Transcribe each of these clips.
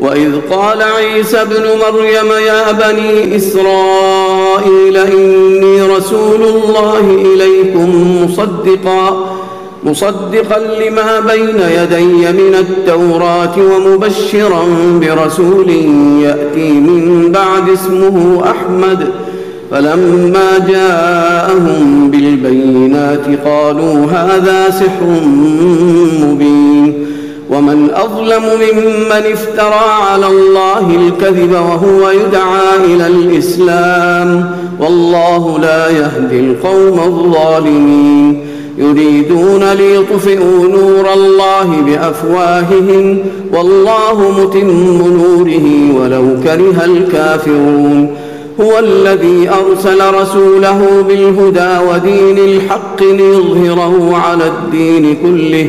وإذ قال عيسى ابن مريم يا بني إسرائيل إني رسول الله إليكم مصدقا مصدقا لما بين يدي من التوراة ومبشرا برسول يأتي من بعد اسمه أحمد. فلما جاءهم بالبينات قالوا هذا سحر مبين. ومن أظلم ممن افترى على الله الكذب وهو يدعى إلى الإسلام والله لا يهدي القوم الظالمين. يريدون ليطفئوا نور الله بأفواههم والله متم نوره ولو كره الكافرون. هو الذي أرسل رسوله بالهدى ودين الحق ليظهره على الدين كله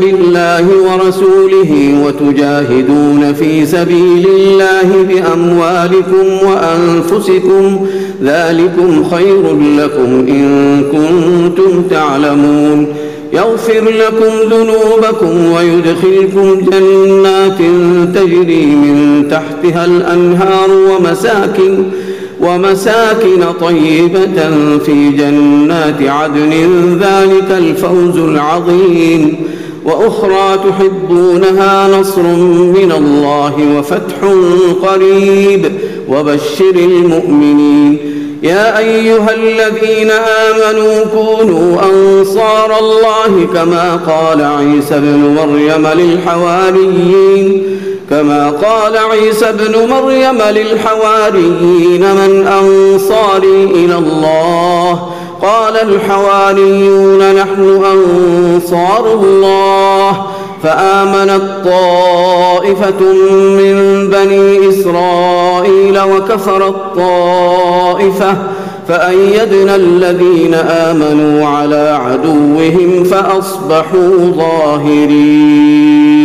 بالله ورسوله وتجاهدون في سبيل الله بأموالكم وأنفسكم ذلكم خير لكم إن كنتم تعلمون. يغفر لكم ذنوبكم ويدخلكم جنات تجري من تحتها الأنهار ومساكن ومساكن طيبة في جنات عدن. ذلك الفوز العظيم. وأخرى تحبونها نصر من الله وفتح قريب. وبشر المؤمنين. يا أيها الذين آمنوا كونوا أنصار الله كما قال عيسى بن مريم للحواريين. كما قال عيسى ابن مريم للحواريين من أنصاري إلى الله. قال الحواريون نحن أنصار الله فامنت طائفه من بني إسرائيل وكفرت طائفه فأيدنا الذين آمنوا على عدوهم فأصبحوا ظاهرين